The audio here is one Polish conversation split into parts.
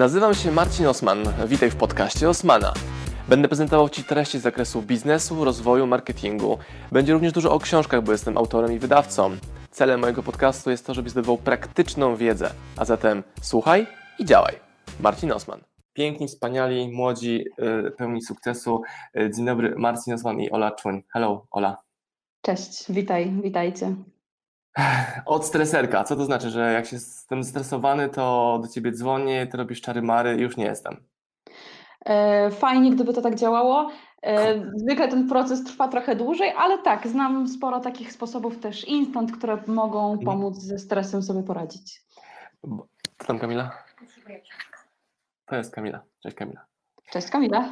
Nazywam się Marcin Osman. Witaj w podcaście Osmana. Będę prezentował Ci treści z zakresu biznesu, rozwoju, marketingu. Będzie również dużo o książkach, bo jestem autorem i wydawcą. Celem mojego podcastu jest to, żebyś zdobywał praktyczną wiedzę. A zatem słuchaj i działaj. Marcin Osman. Piękni, wspaniali, młodzi, yy, pełni sukcesu. Yy, dzień dobry, Marcin Osman i Ola Człoń. Hello, Ola. Cześć, witaj, witajcie. Od streserka. Co to znaczy, że jak się jestem zestresowany, to do ciebie dzwonię, ty robisz czary mary i już nie jestem. E, fajnie, gdyby to tak działało. E, zwykle ten proces trwa trochę dłużej, ale tak, znam sporo takich sposobów też instant, które mogą mhm. pomóc ze stresem sobie poradzić. Co tam Kamila? To jest Kamila. Cześć Kamila. Cześć Kamila.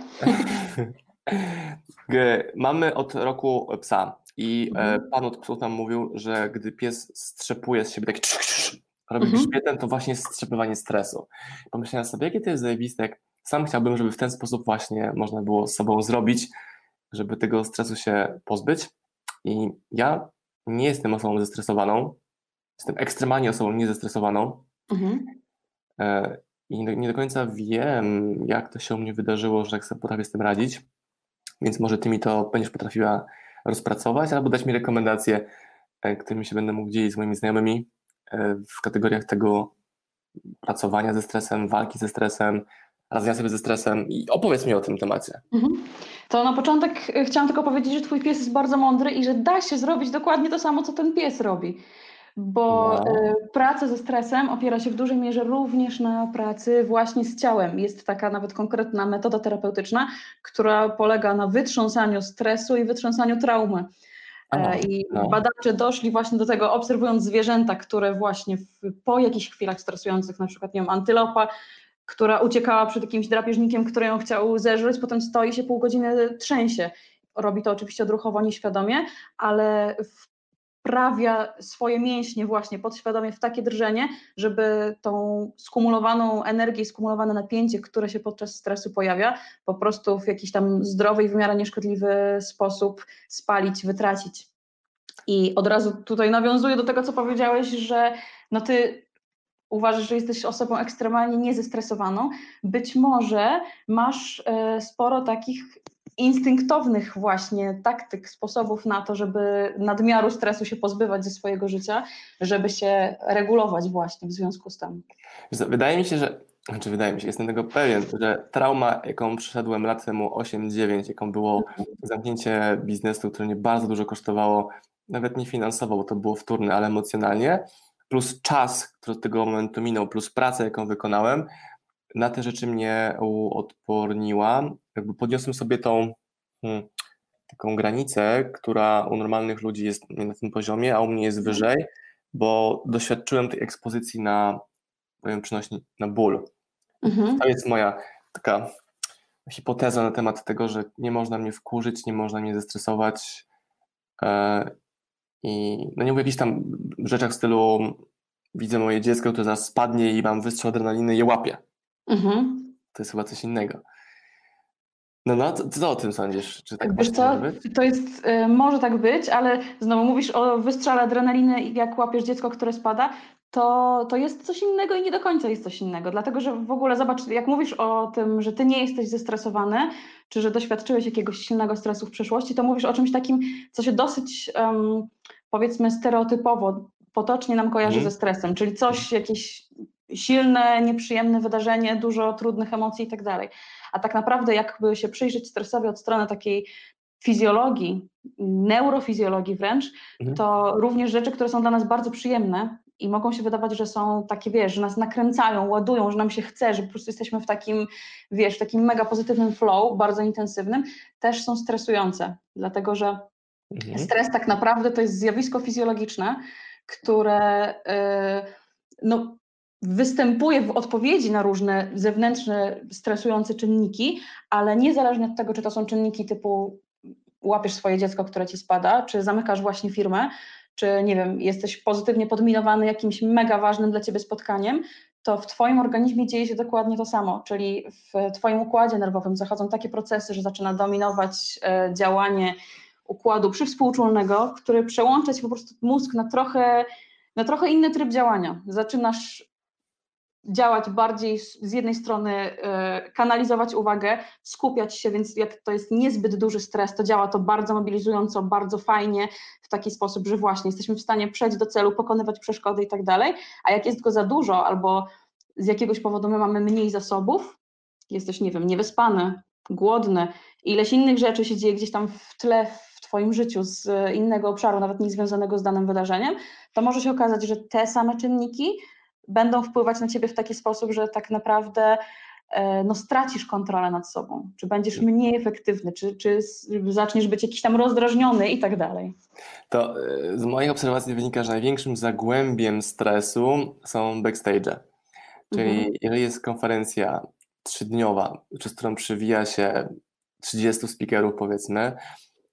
Mamy od roku psa i e, mhm. pan od psów nam mówił, że gdy pies strzepuje z siebie taki robi mhm. grzbietem, to właśnie jest strzepywanie stresu. Pomyślałem sobie, jakie to jest zajebiste, jak sam chciałbym, żeby w ten sposób właśnie można było z sobą zrobić, żeby tego stresu się pozbyć. I ja nie jestem osobą zestresowaną, jestem ekstremalnie osobą niezestresowaną. Mhm. E, I nie do końca wiem, jak to się u mnie wydarzyło, że tak sobie potrafię z tym radzić, więc może ty mi to będziesz potrafiła rozpracować, albo dać mi rekomendacje, e, którymi się będę mógł dzielić z moimi znajomymi e, w kategoriach tego pracowania ze stresem, walki ze stresem, radzenia sobie ze stresem i opowiedz mi o tym temacie. Mhm. To na początek e, chciałam tylko powiedzieć, że twój pies jest bardzo mądry i że da się zrobić dokładnie to samo, co ten pies robi bo no. praca ze stresem opiera się w dużej mierze również na pracy właśnie z ciałem. Jest taka nawet konkretna metoda terapeutyczna, która polega na wytrząsaniu stresu i wytrząsaniu traumy. No, I no. badacze doszli właśnie do tego, obserwując zwierzęta, które właśnie w, po jakichś chwilach stresujących, na przykład nie wiem, antylopa, która uciekała przed jakimś drapieżnikiem, który ją chciał zeżreć, potem stoi się pół godziny, trzęsie. Robi to oczywiście odruchowo, nieświadomie, ale w wprawia swoje mięśnie właśnie podświadomie w takie drżenie, żeby tą skumulowaną energię, skumulowane napięcie, które się podczas stresu pojawia, po prostu w jakiś tam zdrowy i w miarę nieszkodliwy sposób spalić, wytracić. I od razu tutaj nawiązuję do tego, co powiedziałeś, że no ty uważasz, że jesteś osobą ekstremalnie niezestresowaną, być może masz e, sporo takich instynktownych właśnie taktyk, sposobów na to, żeby nadmiaru stresu się pozbywać ze swojego życia, żeby się regulować właśnie w związku z tym. Wydaje mi się, że, znaczy wydaje mi się, jestem tego pewien, że trauma, jaką przeszedłem lat temu 8-9, jaką było zamknięcie biznesu, które mnie bardzo dużo kosztowało, nawet nie finansowo, bo to było wtórne, ale emocjonalnie, plus czas, który od tego momentu minął, plus pracę, jaką wykonałem, na te rzeczy mnie uodporniła. Jakby podniosłem sobie tą hmm, taką granicę, która u normalnych ludzi jest na tym poziomie, a u mnie jest wyżej, bo doświadczyłem tej ekspozycji na, powiem przynośni, na ból. Mhm. To jest moja taka hipoteza na temat tego, że nie można mnie wkurzyć, nie można mnie zestresować. E, I no nie mówię o jakichś tam rzeczach w stylu widzę moje dziecko, które zaraz spadnie i mam wystrzał adrenaliny i je łapię. Mhm. To jest chyba coś innego. No, no, co, co o tym sądzisz? Czy tak Wiesz co, to jest, y, może tak być, ale znowu mówisz o wystrzale adrenaliny i jak łapiesz dziecko, które spada, to, to jest coś innego i nie do końca jest coś innego, dlatego że w ogóle zobacz, jak mówisz o tym, że ty nie jesteś zestresowany, czy że doświadczyłeś jakiegoś silnego stresu w przeszłości, to mówisz o czymś takim, co się dosyć um, powiedzmy stereotypowo, potocznie nam kojarzy hmm. ze stresem, czyli coś, jakieś silne, nieprzyjemne wydarzenie, dużo trudnych emocji i tak dalej. A tak naprawdę, jakby się przyjrzeć stresowi od strony takiej fizjologii, neurofizjologii wręcz, mhm. to również rzeczy, które są dla nas bardzo przyjemne i mogą się wydawać, że są takie, wiesz, że nas nakręcają, ładują, że nam się chce, że po prostu jesteśmy w takim, wiesz, takim mega pozytywnym flow, bardzo intensywnym, też są stresujące, dlatego że mhm. stres tak naprawdę to jest zjawisko fizjologiczne, które yy, no, występuje w odpowiedzi na różne zewnętrzne, stresujące czynniki, ale niezależnie od tego, czy to są czynniki typu łapiesz swoje dziecko, które ci spada, czy zamykasz właśnie firmę, czy nie wiem, jesteś pozytywnie podminowany jakimś mega ważnym dla ciebie spotkaniem, to w Twoim organizmie dzieje się dokładnie to samo, czyli w Twoim układzie nerwowym zachodzą takie procesy, że zaczyna dominować e, działanie układu przywspółczulnego, który przełącza ci po prostu mózg na trochę, na trochę inny tryb działania. Zaczynasz działać bardziej z jednej strony, e, kanalizować uwagę, skupiać się, więc jak to jest niezbyt duży stres, to działa to bardzo mobilizująco, bardzo fajnie, w taki sposób, że właśnie jesteśmy w stanie przejść do celu, pokonywać przeszkody i tak dalej, a jak jest go za dużo albo z jakiegoś powodu my mamy mniej zasobów, jesteś, nie wiem, niewyspany, głodny, ileś innych rzeczy się dzieje gdzieś tam w tle w Twoim życiu z innego obszaru, nawet nie związanego z danym wydarzeniem, to może się okazać, że te same czynniki będą wpływać na ciebie w taki sposób, że tak naprawdę e, no, stracisz kontrolę nad sobą, czy będziesz mniej efektywny, czy, czy zaczniesz być jakiś tam rozdrażniony i tak dalej. To e, z moich obserwacji wynika, że największym zagłębiem stresu są backstage. Czyli mhm. jeżeli jest konferencja trzydniowa, przez którą przywija się 30 speakerów powiedzmy,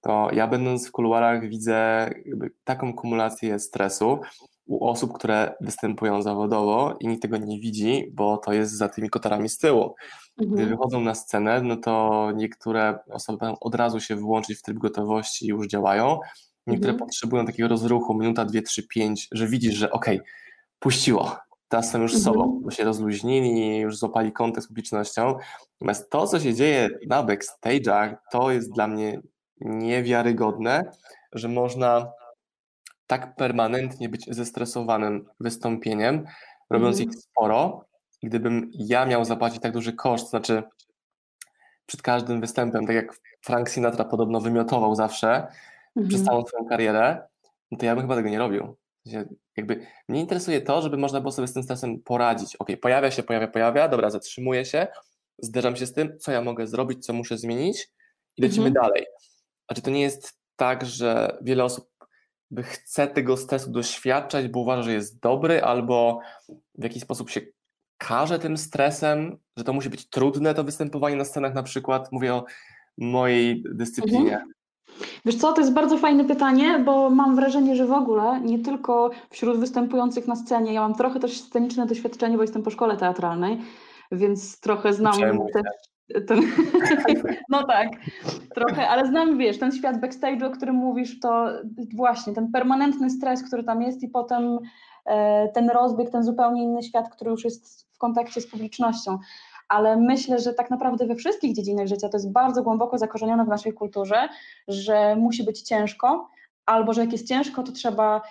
to ja będąc w kuluarach widzę taką kumulację stresu, u osób, które występują zawodowo i nikt tego nie widzi, bo to jest za tymi kotarami z tyłu. Gdy mhm. wychodzą na scenę, no to niektóre osoby będą od razu się wyłączyć w tryb gotowości i już działają. Niektóre mhm. potrzebują takiego rozruchu, minuta, dwie, trzy, pięć, że widzisz, że okej, okay, puściło, teraz są już z sobą, mhm. bo się rozluźnili, już złapali kontakt z publicznością. Natomiast to, co się dzieje na backstage'ach, to jest dla mnie niewiarygodne, że można tak permanentnie być zestresowanym wystąpieniem, robiąc mm. ich sporo. Gdybym ja miał zapłacić tak duży koszt, znaczy przed każdym występem, tak jak Frank Sinatra podobno wymiotował zawsze mm. przez całą swoją karierę, no to ja bym chyba tego nie robił. Jakby mnie interesuje to, żeby można było sobie z tym stresem poradzić. Ok, pojawia się, pojawia, pojawia, dobra, zatrzymuję się, zderzam się z tym, co ja mogę zrobić, co muszę zmienić i lecimy -hmm. dalej. A czy to nie jest tak, że wiele osób chce tego stresu doświadczać, bo uważa, że jest dobry, albo w jakiś sposób się karze tym stresem, że to musi być trudne to występowanie na scenach na przykład. Mówię o mojej dyscyplinie. Mhm. Wiesz co, to jest bardzo fajne pytanie, bo mam wrażenie, że w ogóle nie tylko wśród występujących na scenie, ja mam trochę też sceniczne doświadczenie, bo jestem po szkole teatralnej, więc trochę znam też ten, no tak, trochę, ale znam, wiesz, ten świat backstage, o którym mówisz, to właśnie ten permanentny stres, który tam jest i potem e, ten rozbieg, ten zupełnie inny świat, który już jest w kontakcie z publicznością. Ale myślę, że tak naprawdę we wszystkich dziedzinach życia to jest bardzo głęboko zakorzenione w naszej kulturze, że musi być ciężko, albo że jak jest ciężko, to trzeba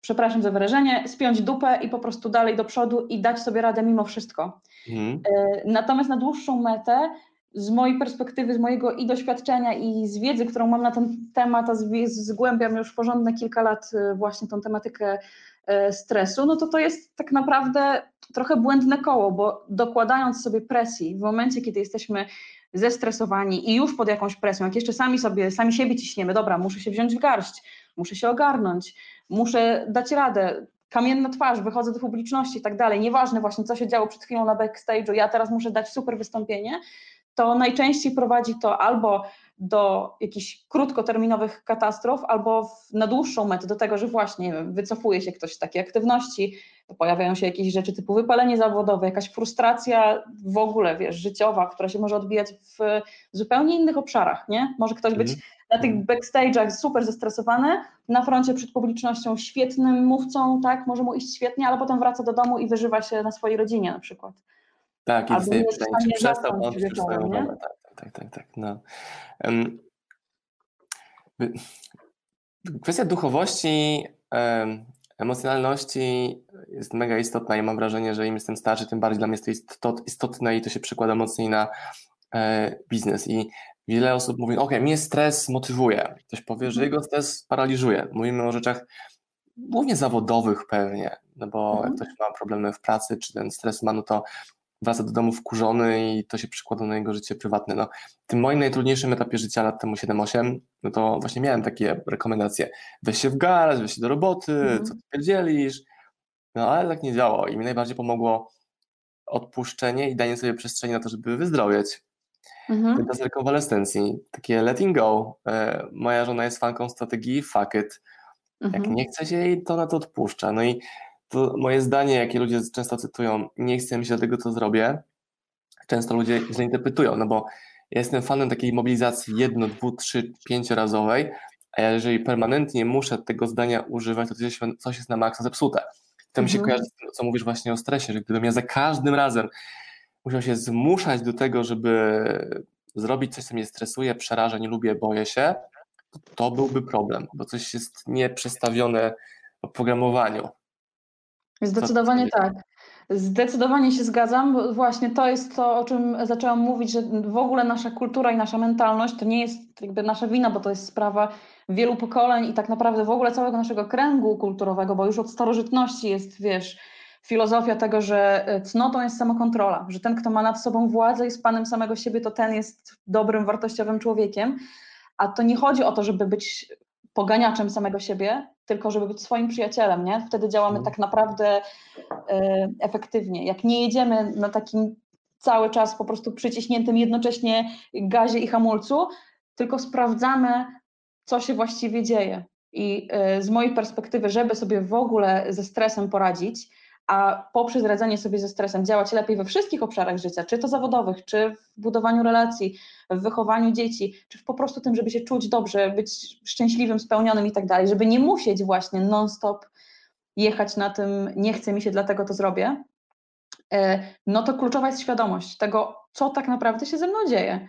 przepraszam za wyrażenie, spiąć dupę i po prostu dalej do przodu i dać sobie radę mimo wszystko. Mhm. E, natomiast na dłuższą metę, z mojej perspektywy, z mojego i doświadczenia, i z wiedzy, którą mam na ten temat, a zgłębiam już porządne kilka lat e, właśnie tą tematykę e, stresu, no to to jest tak naprawdę trochę błędne koło, bo dokładając sobie presji w momencie, kiedy jesteśmy zestresowani i już pod jakąś presją, jak jeszcze sami sobie, sami siebie ciśniemy, dobra, muszę się wziąć w garść, muszę się ogarnąć, muszę dać radę, kamienna twarz, wychodzę do publiczności i tak dalej, nieważne właśnie co się działo przed chwilą na backstage'u, ja teraz muszę dać super wystąpienie, to najczęściej prowadzi to albo do jakichś krótkoterminowych katastrof, albo na dłuższą metę do tego, że właśnie wycofuje się ktoś z takiej aktywności, pojawiają się jakieś rzeczy typu wypalenie zawodowe, jakaś frustracja w ogóle, wiesz, życiowa, która się może odbijać w zupełnie innych obszarach, nie? Może ktoś być mm. Na tych backstage'ach super zestresowany, na froncie przed publicznością świetnym mówcą, tak, może mu iść świetnie, ale potem wraca do domu i wyżywa się na swojej rodzinie na przykład. Tak, i pytanie, czy przestał on swoją domę. Tak, tak, tak, tak. No. Um, kwestia duchowości, um, emocjonalności jest mega istotna i mam wrażenie, że im jestem starszy, tym bardziej dla mnie jest to istotne i to się przekłada mocniej na e, biznes. I wiele osób mówi, ok, mnie stres motywuje. Ktoś powie, że mhm. jego stres paraliżuje. Mówimy o rzeczach głównie zawodowych pewnie, no bo jak mhm. ktoś ma problemy w pracy, czy ten stres ma, no to wraca do domu wkurzony i to się przykłada na jego życie prywatne. No, w tym moim najtrudniejszym etapie życia lat temu 7-8, no to właśnie miałem takie rekomendacje. Weź się w garaż, weź się do roboty, mm. co ty pierdzielisz. No ale tak nie działo i mi najbardziej pomogło odpuszczenie i danie sobie przestrzeni na to, żeby wyzdrowieć. Mhm. Czas rekonwalescencji, takie letting go. E, moja żona jest fanką strategii fuck it. Jak mhm. nie chce się jej, to na to odpuszcza. No i to moje zdanie, jakie ludzie często cytują, nie chcę mi się tego, co zrobię, często ludzie źle interpretują, no bo ja jestem fanem takiej mobilizacji jedno, dwu, trzy, pięciorazowej, a jeżeli permanentnie muszę tego zdania używać, to coś, jest na maksa zepsute. To mi się mhm. kojarzy, co mówisz właśnie o stresie, że gdybym ja za każdym razem musiał się zmuszać do tego, żeby zrobić coś, co mnie stresuje, przeraża, nie lubię, boję się, to, to byłby problem, bo coś jest nieprzestawione w programowaniu. Zdecydowanie tak. Zdecydowanie się zgadzam. Bo właśnie to jest to, o czym zaczęłam mówić, że w ogóle nasza kultura i nasza mentalność to nie jest jakby nasza wina, bo to jest sprawa wielu pokoleń i tak naprawdę w ogóle całego naszego kręgu kulturowego, bo już od starożytności jest, wiesz, filozofia tego, że e, cnotą jest samokontrola, że ten, kto ma nad sobą władzę i jest panem samego siebie, to ten jest dobrym, wartościowym człowiekiem. A to nie chodzi o to, żeby być poganiaczem samego siebie, tylko żeby być swoim przyjacielem, nie? Wtedy działamy mhm. tak naprawdę e, efektywnie. Jak nie jedziemy na takim cały czas po prostu przyciśniętym jednocześnie gazie i hamulcu, tylko sprawdzamy, co się właściwie dzieje. I e, z mojej perspektywy, żeby sobie w ogóle ze stresem poradzić, a poprzez radzenie sobie ze stresem działać lepiej we wszystkich obszarach życia, czy to zawodowych, czy w budowaniu relacji, w wychowaniu dzieci, czy w po prostu tym, żeby się czuć dobrze, być szczęśliwym, spełnionym i tak dalej, żeby nie musieć właśnie non-stop jechać na tym, nie chce mi się, dlatego to zrobię, e, no to kluczowa jest świadomość tego, co tak naprawdę się ze mną dzieje.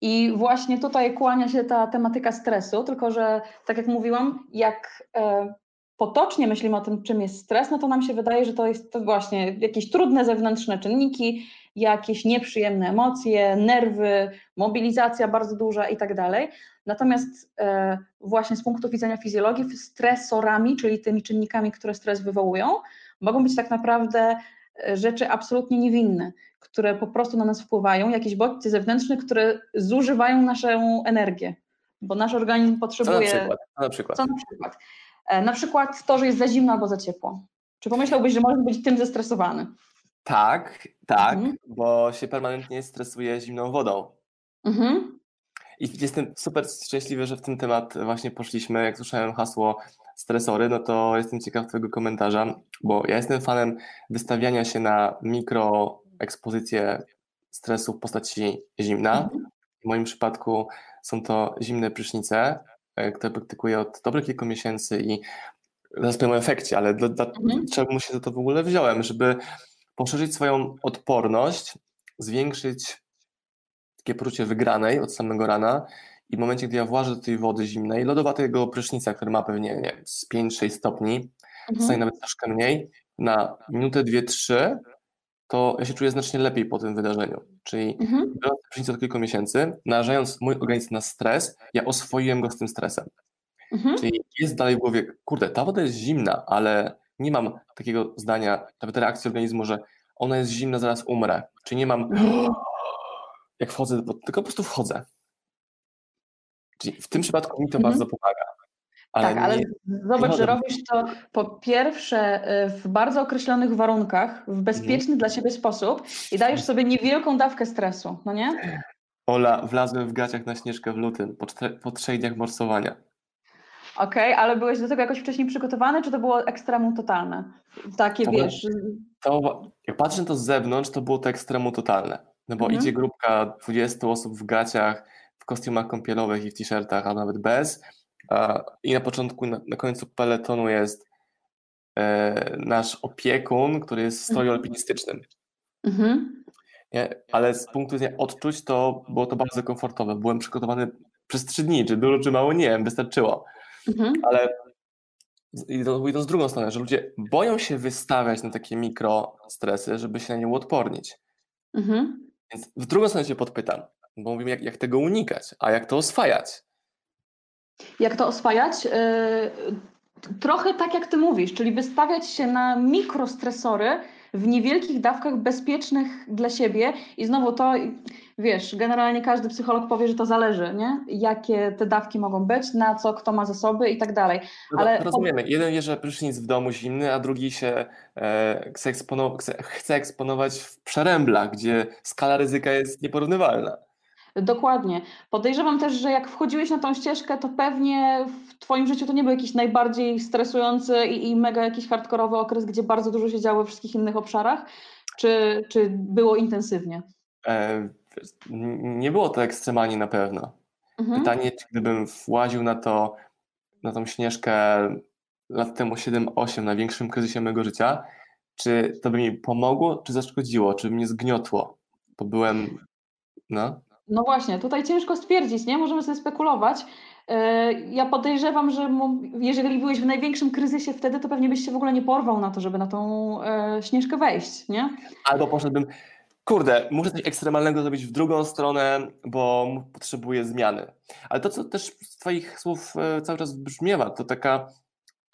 I właśnie tutaj kłania się ta tematyka stresu, tylko że, tak jak mówiłam, jak e, potocznie myślimy o tym, czym jest stres, no to nam się wydaje, że to jest to właśnie jakieś trudne zewnętrzne czynniki, jakieś nieprzyjemne emocje, nerwy, mobilizacja bardzo duża i tak dalej. Natomiast e, właśnie z punktu widzenia fizjologii, stresorami, czyli tymi czynnikami, które stres wywołują, mogą być tak naprawdę e, rzeczy absolutnie niewinne, które po prostu na nas wpływają, jakieś bodźce zewnętrzne, które zużywają naszą energię, bo nasz organizm potrzebuje. Co na przykład? Co na przykład? Co na przykład? E, na przykład to, że jest za zimno albo za ciepło. Czy pomyślałbyś, że możesz być tym zestresowany? Tak, tak, mhm. bo się permanentnie stresuję zimną wodą. Mhm. I jestem super szczęśliwy, że w ten temat właśnie poszliśmy. Jak słyszałem hasło stresory, no to jestem ciekaw Twojego komentarza, bo ja jestem fanem wystawiania się na mikroekspozycję stresu w postaci zimna. Mhm. W moim przypadku są to zimne prysznice, które praktykuję od dobrych kilku miesięcy i zaraz powiem o efekcie, ale dla, dla, mhm. czemu się za to w ogóle wziąłem, żeby poszerzyć swoją odporność, zwiększyć takie poczucie wygranej od samego rana i w momencie, gdy ja włażę do tej wody zimnej, lodowatego prysznica, który ma pewnie nie, z 5-6 stopni, mhm. nawet troszkę mniej, na minutę, dwie, trzy, to ja się czuję znacznie lepiej po tym wydarzeniu. Czyli mhm. biorąc prysznic od kilku miesięcy, narażając mój organizm na stres, ja oswoiłem go z tym stresem. Mhm. Czyli jest dalej w głowie, kurde, ta woda jest zimna, ale nie mam takiego zdania, nawet reakcji organizmu, że ona jest zimna, zaraz umrę. Czy nie mam, mhm. jak wchodzę, tylko po prostu wchodzę. Czyli w tym przypadku mi to mhm. bardzo pomaga. Ale tak, ale nie, zobacz, nie że robisz to po pierwsze y, w bardzo określonych warunkach, w bezpieczny mhm. dla siebie sposób i dajesz sobie niewielką dawkę stresu, no nie? Ola, wlazłem w gaciach na Śnieżkę w lutym, po, po trzech dniach morsowania. Okej, okay, ale byłeś do tego jakoś wcześniej przygotowany, czy to było ekstremum totalne? Takie, to wiesz... To, jak patrzę to z zewnątrz, to było to ekstremum totalne. No bo mhm. idzie grupka 20 osób w gaciach, w kostiumach kąpielowych i w t-shirtach, a nawet bez i na początku, na, na końcu peletonu jest e, nasz opiekun, który jest w stroju mhm. alpinistycznym. Mhm. Nie? Ale z punktu widzenia odczuć to było to bardzo komfortowe. Byłem przygotowany przez trzy dni, czy dużo, czy mało, nie wiem, wystarczyło. Mhm. Ale i to, i to z drugą stronę, że ludzie boją się wystawiać na takie mikrostresy, żeby się na nie uodpornić. Mhm. Więc w drugą stronę się podpytam, bo mówimy, jak, jak tego unikać, a jak to oswajać. Jak to oswajać? Y, trochę tak jak ty mówisz, czyli wystawiać się na mikrostresory w niewielkich dawkach bezpiecznych dla siebie i znowu to, wiesz, generalnie każdy psycholog powie, że to zależy, nie? Jakie te dawki mogą być, na co kto ma zasoby i tak dalej. No Ale rozumiemy, jeden bierze prysznic w domu zimny, a drugi się e, chce, eksponować, chce, chce eksponować w przeręblach, gdzie skala ryzyka jest nieporównywalna. Dokładnie. Podejrzewam też, że jak wchodziłeś na tą ścieżkę, to pewnie w Twoim życiu to nie był jakiś najbardziej stresujący i, i mega jakiś hardkorowy okres, gdzie bardzo dużo się działo we wszystkich innych obszarach, czy, czy było intensywnie? E, nie było to ekstremalnie na pewno. Mhm. Pytanie, czy gdybym właził na to, na tą śnieżkę lat temu 7-8 na większym kryzysie mojego życia, czy to by mi pomogło, czy zaszkodziło, czy by mnie zgniotło? Bo byłem, no. No właśnie, tutaj ciężko stwierdzić, nie? Możemy sobie spekulować. E, ja podejrzewam, że jeżeli byłeś w największym kryzysie wtedy, to pewnie byś się w ogóle nie porwał na to, żeby na tą e, śnieżkę wejść, nie? Albo poszedłbym, kurde, muszę coś ekstremalnego zrobić w drugą stronę, bo potrzebuję zmiany. Ale to, co też z Twoich słów e, cały czas brzmiewa, to taka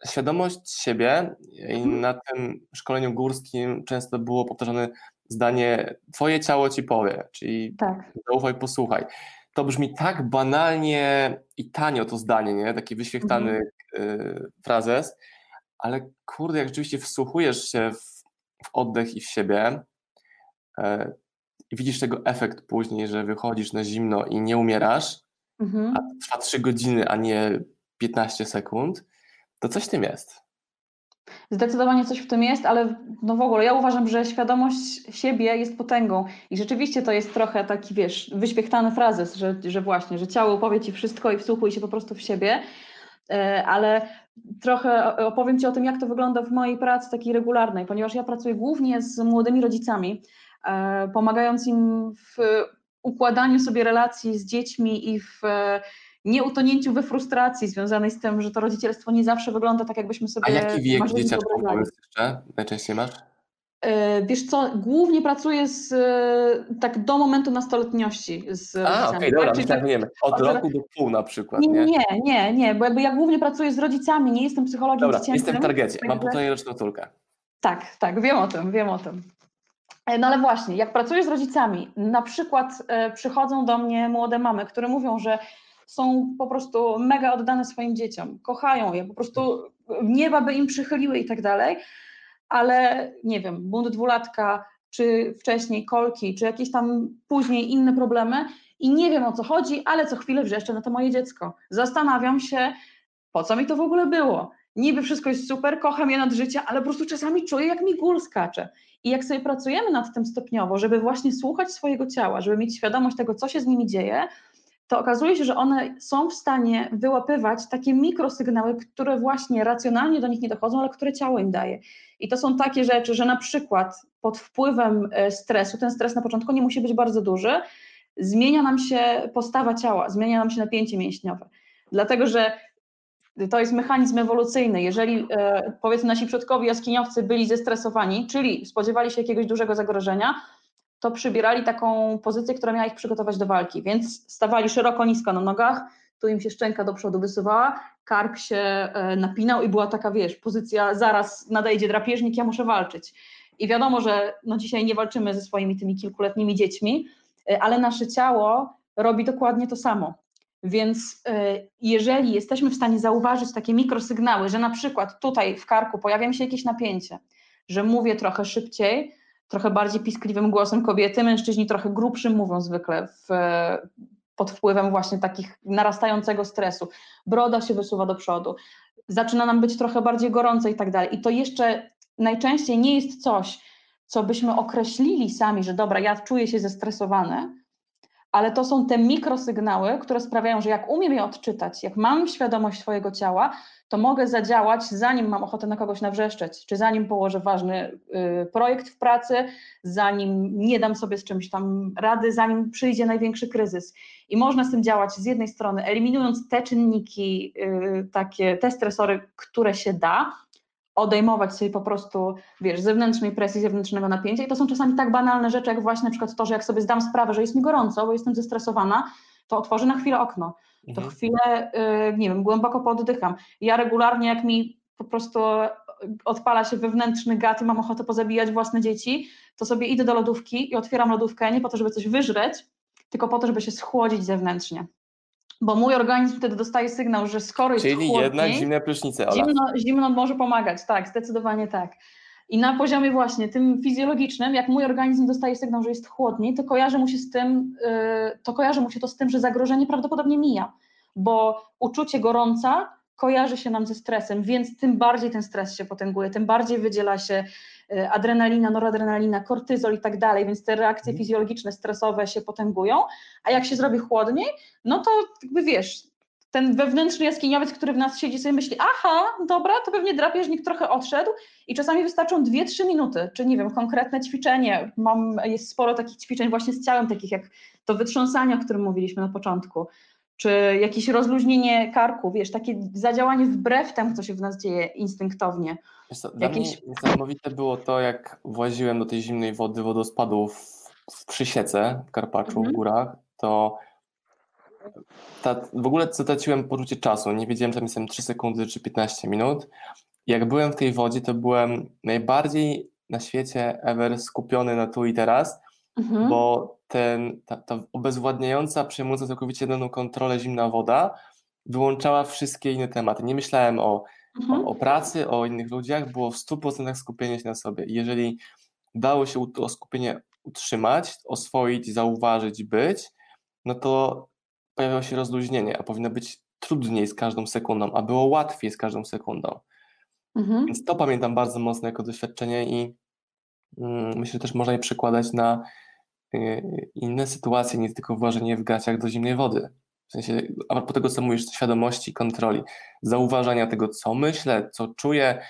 świadomość siebie i mhm. na tym szkoleniu górskim często było powtarzane zdanie twoje ciało ci powie, czyli tak. zaufaj, posłuchaj. To brzmi tak banalnie i tanio to zdanie, nie? taki wyświechtany mhm. frazes, ale kurde, jak rzeczywiście wsłuchujesz się w, w oddech i w siebie e, i widzisz tego efekt później, że wychodzisz na zimno i nie umierasz, mhm. a trwa 3 godziny, a nie 15 sekund, to coś tym jest. Zdecydowanie coś w tym jest, ale no w ogóle ja uważam, że świadomość siebie jest potęgą. I rzeczywiście to jest trochę taki, wiesz, wyświechtany frazes, że, że właśnie, że ciało opowie ci wszystko i wsłuchuj się po prostu w siebie, e, ale trochę opowiem Ci o tym, jak to wygląda w mojej pracy takiej regularnej, ponieważ ja pracuję głównie z młodymi rodzicami, e, pomagając im w układaniu sobie relacji z dziećmi i w nie utonięciu we frustracji związanej z tym, że to rodzicielstwo nie zawsze wygląda tak, jakbyśmy sobie A jaki wiek dzieciaczków jeszcze najczęściej masz? E, wiesz co, głównie pracuję z, e, tak do momentu nastoletniości z A, okej, okay, dobra, tak, tak, nie wiem, od, roku do pół na przykład, nie? Nie, nie, nie, bo jakby ja głównie pracuję z rodzicami, nie jestem psychologiem Dobra, dziecięcym. jestem w targecie, mam półtorej roczną córkę. Tak, tak, wiem o tym, wiem o tym. E, no ale właśnie, jak pracuję z rodzicami, na przykład przychodzą do mnie młode mamy, które mówią, że są po prostu mega oddane swoim dzieciom, kochają je, po prostu nieba by im przychyliły i tak dalej, ale nie wiem, bunt dwulatka, czy wcześniej kolki, czy jakieś tam później inne problemy i nie wiem o co chodzi, ale co chwilę wrzeszczę na to moje dziecko. Zastanawiam się, po co mi to w ogóle było. Niby wszystko jest super, kocham je nad życie, ale po prostu czasami czuję, jak mi gól skacze. I jak sobie pracujemy nad tym stopniowo, żeby właśnie słuchać swojego ciała, żeby mieć świadomość tego, co się z nimi dzieje, to okazuje się, że one są w stanie wyłapywać takie mikrosygnały, które właśnie racjonalnie do nich nie dochodzą, ale które ciało im daje. I to są takie rzeczy, że na przykład pod wpływem e, stresu, ten stres na początku nie musi być bardzo duży, zmienia nam się postawa ciała, zmienia nam się napięcie mięśniowe. Dlatego, że to jest mechanizm ewolucyjny. Jeżeli e, powiedzmy nasi przodkowie jaskiniowcy byli zestresowani, czyli spodziewali się jakiegoś dużego zagrożenia, to przybierali taką pozycję, która miała ich przygotować do walki, więc stawali szeroko, nisko na nogach, tu im się szczęka do przodu wysuwała, kark się e, napinał i była taka, wiesz, pozycja zaraz nadejdzie drapieżnik, ja muszę walczyć. I wiadomo, że no dzisiaj nie walczymy ze swoimi tymi kilkuletnimi dziećmi, e, ale nasze ciało robi dokładnie to samo. Więc e, jeżeli jesteśmy w stanie zauważyć takie mikrosygnały, że na przykład tutaj w karku pojawia mi się jakieś napięcie, że mówię trochę szybciej, trochę bardziej piskliwym głosem kobiety, mężczyźni trochę grubszym mówią zwykle w, pod wpływem właśnie takich narastającego stresu. Broda się wysuwa do przodu, zaczyna nam być trochę bardziej gorąco i tak dalej. I to jeszcze najczęściej nie jest coś, co byśmy określili sami, że dobra, ja czuję się zestresowany, ale to są te mikrosygnały, które sprawiają, że jak umiem je odczytać, jak mam świadomość swojego ciała, to mogę zadziałać, zanim mam ochotę na kogoś nawrzeszczeć, czy zanim położę ważny y, projekt w pracy, zanim nie dam sobie z czymś tam rady, zanim przyjdzie największy kryzys. I można z tym działać z jednej strony, eliminując te czynniki, y, takie, te stresory, które się da, odejmować sobie po prostu, wiesz, zewnętrznej presji, zewnętrznego napięcia. I to są czasami tak banalne rzeczy, jak właśnie na przykład to, że jak sobie zdam sprawę, że jest mi gorąco, bo jestem zestresowana, to otworzę na chwilę okno. To mhm. chwilę, y, nie wiem, głęboko poddycham. Ja regularnie, jak mi po prostu odpala się wewnętrzny gad i mam ochotę pozabijać własne dzieci, to sobie idę do lodówki i otwieram lodówkę nie po to, żeby coś wyżreć, tylko po to, żeby się schłodzić zewnętrznie bo mój organizm wtedy dostaje sygnał, że skoro jest Czyli jednak zimne prysznice, Ola. Zimno, zimno może pomagać, tak, zdecydowanie tak. I na poziomie właśnie tym fizjologicznym, jak mój organizm dostaje sygnał, że jest chłodniej, to kojarzy mu się z tym, yy, to kojarzy mu się to z tym, że zagrożenie prawdopodobnie mija, bo uczucie gorąca kojarzy się nam ze stresem, więc tym bardziej ten stres się potęguje, tym bardziej wydziela się y, adrenalina, noradrenalina, kortyzol i tak dalej, więc te reakcje mhm. fizjologiczne, stresowe się potęgują, a jak się zrobi chłodniej, no to jakby wiesz, ten wewnętrzny jaskiniowiec, który w nas siedzi, sobie myśli, aha, dobra, to pewnie drapieżnik trochę odszedł i czasami wystarczą 2-3 minuty, czy nie wiem, konkretne ćwiczenie. Mam, jest sporo takich ćwiczeń właśnie z ciałem, takich jak to wytrząsanie, o którym mówiliśmy na początku, czy jakieś rozluźnienie karku, wiesz, takie zadziałanie wbrew temu, co się w nas dzieje instynktownie. Co, dla jakieś... mnie niesamowite było to, jak właziłem do tej zimnej wody wodospadu w, w Przysiece w Karpaczu, mhm. w górach, to ta, w ogóle zatraciłem poczucie czasu. Nie wiedziałem, czy tam jestem 3 sekundy czy 15 minut. Jak byłem w tej wodzie, to byłem najbardziej na świecie ever skupiony na tu i teraz, mhm. bo ten, ta, ta obezwładniająca, przejmująca całkowicie daną kontrolę zimna woda wyłączała wszystkie inne tematy. Nie myślałem o, mhm. o, o, pracy, o innych ludziach, było w 100% skupienie się na sobie. I jeżeli dało się to skupienie utrzymać, oswoić, zauważyć, być, no to pojawiało się rozluźnienie, a powinno być trudniej z każdą sekundą, a było łatwiej z każdą sekundą. Mhm. Więc to pamiętam bardzo mocno jako doświadczenie i mm, myślę, że też można je przekładać na inne sytuacje, nie tylko włożenie w gaciach do zimnej wody. W sensie, a propos tego, co mówisz, świadomości, kontroli, zauważania tego, co myślę, co czuję,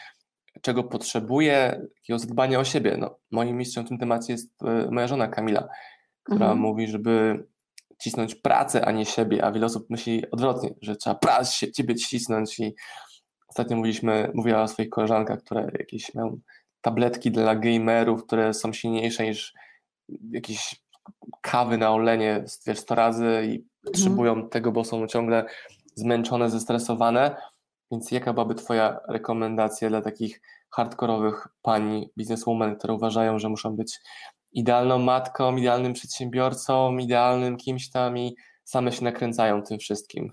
czego potrzebuję, takiego zadbania o siebie. No, moim mistrzem w tym temacie jest y, moja żona Kamila, która mhm. mówi, żeby cisnąć pracę, a nie siebie, a wiele osób myśli odwrotnie, że trzeba pracę, ciebie cisnąć i ostatnio mówiliśmy, mówiła o swoich koleżankach, które jakieś mają tabletki dla gamerów, które są silniejsze niż jakieś kawy na olenie wiesz, 100 razy i mhm. potrzebują tego, bo są ciągle zmęczone, zestresowane. Więc jaka byłaby Twoja rekomendacja dla takich hardkorowych pani bizneswoman, które uważają, że muszą być idealną matką, idealnym przedsiębiorcą, idealnym kimś tam i same się nakręcają tym wszystkim?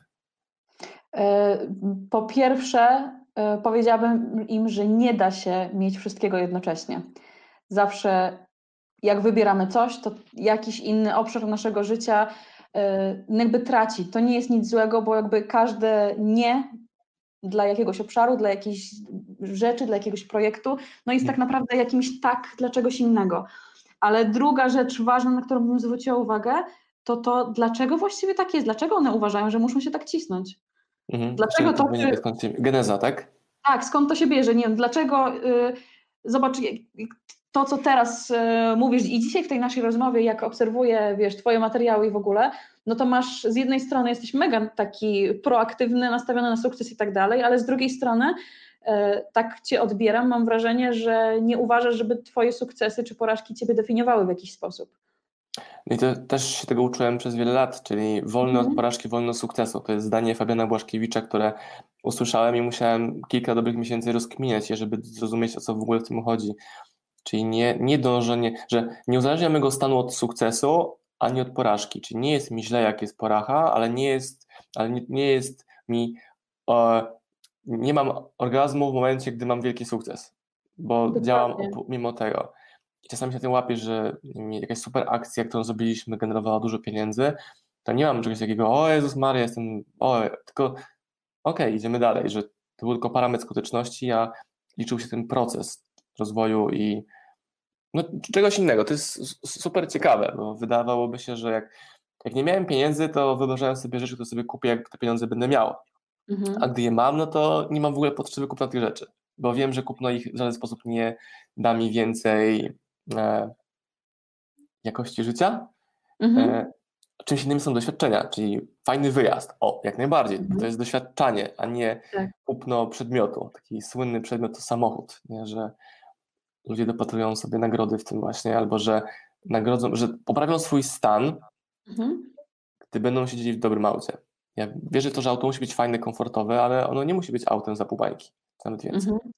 E, po pierwsze, e, powiedziałabym im, że nie da się mieć wszystkiego jednocześnie. Zawsze, jak wybieramy coś, to jakiś inny obszar naszego życia e, jakby traci. To nie jest nic złego, bo jakby każde nie dla jakiegoś obszaru, dla jakiejś rzeczy, dla jakiegoś projektu, no jest tak naprawdę jakimś tak dla czegoś innego. Ale druga rzecz ważna, na którą bym zwróciła uwagę, to to, dlaczego właściwie tak jest, dlaczego one uważają, że muszą się tak cisnąć. Mhm. Dlaczego to... Czy... Geneza, tak? Tak, skąd to się bierze, nie wiem, dlaczego... Yy, zobacz, to, co teraz y, mówisz i dzisiaj w tej naszej rozmowie, jak obserwuję, wiesz, twoje materiały i w ogóle, no to masz, z jednej strony jesteś mega taki proaktywny, nastawiony na sukces i tak dalej, ale z drugiej strony E, tak cię odbieram, mam wrażenie, że nie uważasz, żeby twoje sukcesy czy porażki ciebie definiowały w jakiś sposób. I to też się tego uczyłem przez wiele lat, czyli wolny mm. od porażki, wolny od sukcesu. To jest zdanie Fabiana Błaszkiewicza, które usłyszałem i musiałem kilka dobrych miesięcy rozkminiać je, żeby zrozumieć, o co w ogóle w tym chodzi. Czyli nie, nie dążenie, że nie uzależnia mego stanu od sukcesu, ani od porażki. Czyli nie jest mi źle, jak jest poracha, ale nie jest, ale nie, nie jest mi e, nie mam orgazmu w momencie, gdy mam wielki sukces, bo Dokładnie. działam mimo tego. I czasami się tym łapię, że jakaś super akcja, którą zrobiliśmy, generowała dużo pieniędzy, to nie mam czegoś takiego, o Jezus Maria, jestem, o, tylko okej, okay, idziemy dalej, że to był tylko parametr skuteczności, a liczył się ten proces rozwoju i no, czegoś innego. To jest super ciekawe, bo wydawałoby się, że jak, jak nie miałem pieniędzy, to wyobrażałem sobie rzeczy, które sobie kupię, jak te pieniądze będę miał. Mhm. A gdy je mam, no to nie mam w ogóle potrzeby kupna tych rzeczy, bo wiem, że kupno ich w żaden sposób nie da mi więcej e, jakości życia. Mhm. E, czymś innym są doświadczenia, czyli fajny wyjazd. O, jak najbardziej. Mhm. To jest doświadczanie, a nie tak. kupno przedmiotu. Taki słynny przedmiot to samochód, nie? że ludzie dopatrują sobie nagrody w tym właśnie, albo że nagrodzą, że poprawią swój stan, mhm. gdy będą siedzieli w dobrym aucie. Ja wierzę w to, że auto musi być fajne, komfortowe, ale ono nie musi być autem za pół bańki, nawet więcej. Mhm.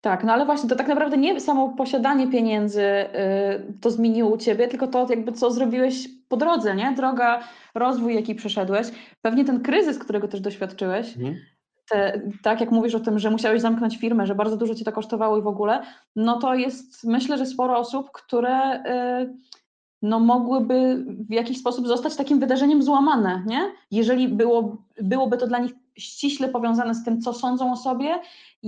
Tak, no ale właśnie to tak naprawdę nie samo posiadanie pieniędzy yy, to zmieniło u Ciebie, tylko to jakby co zrobiłeś po drodze, nie? Droga, rozwój jaki przeszedłeś, pewnie ten kryzys, którego też doświadczyłeś, mhm. Te, tak jak mówisz o tym, że musiałeś zamknąć firmę, że bardzo dużo Cię to kosztowało i w ogóle, no to jest myślę, że sporo osób, które... Yy, no mogłyby w jakiś sposób zostać takim wydarzeniem złamane, nie? Jeżeli było, byłoby to dla nich ściśle powiązane z tym, co sądzą o sobie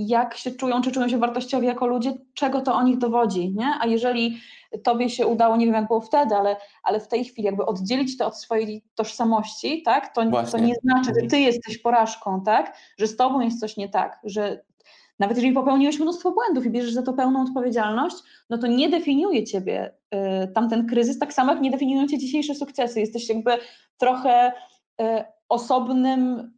jak się czują, czy czują się wartościowi jako ludzie, czego to o nich dowodzi, nie? A jeżeli tobie się udało, nie wiem jak było wtedy, ale, ale w tej chwili jakby oddzielić to od swojej tożsamości, tak? To, to nie znaczy, że ty jesteś porażką, tak? Że z tobą jest coś nie tak, że nawet jeżeli popełniłeś mnóstwo błędów i bierzesz za to pełną odpowiedzialność, no to nie definiuje ciebie y, tamten kryzys, tak samo jak nie definiują cię dzisiejsze sukcesy. Jesteś jakby trochę y, osobnym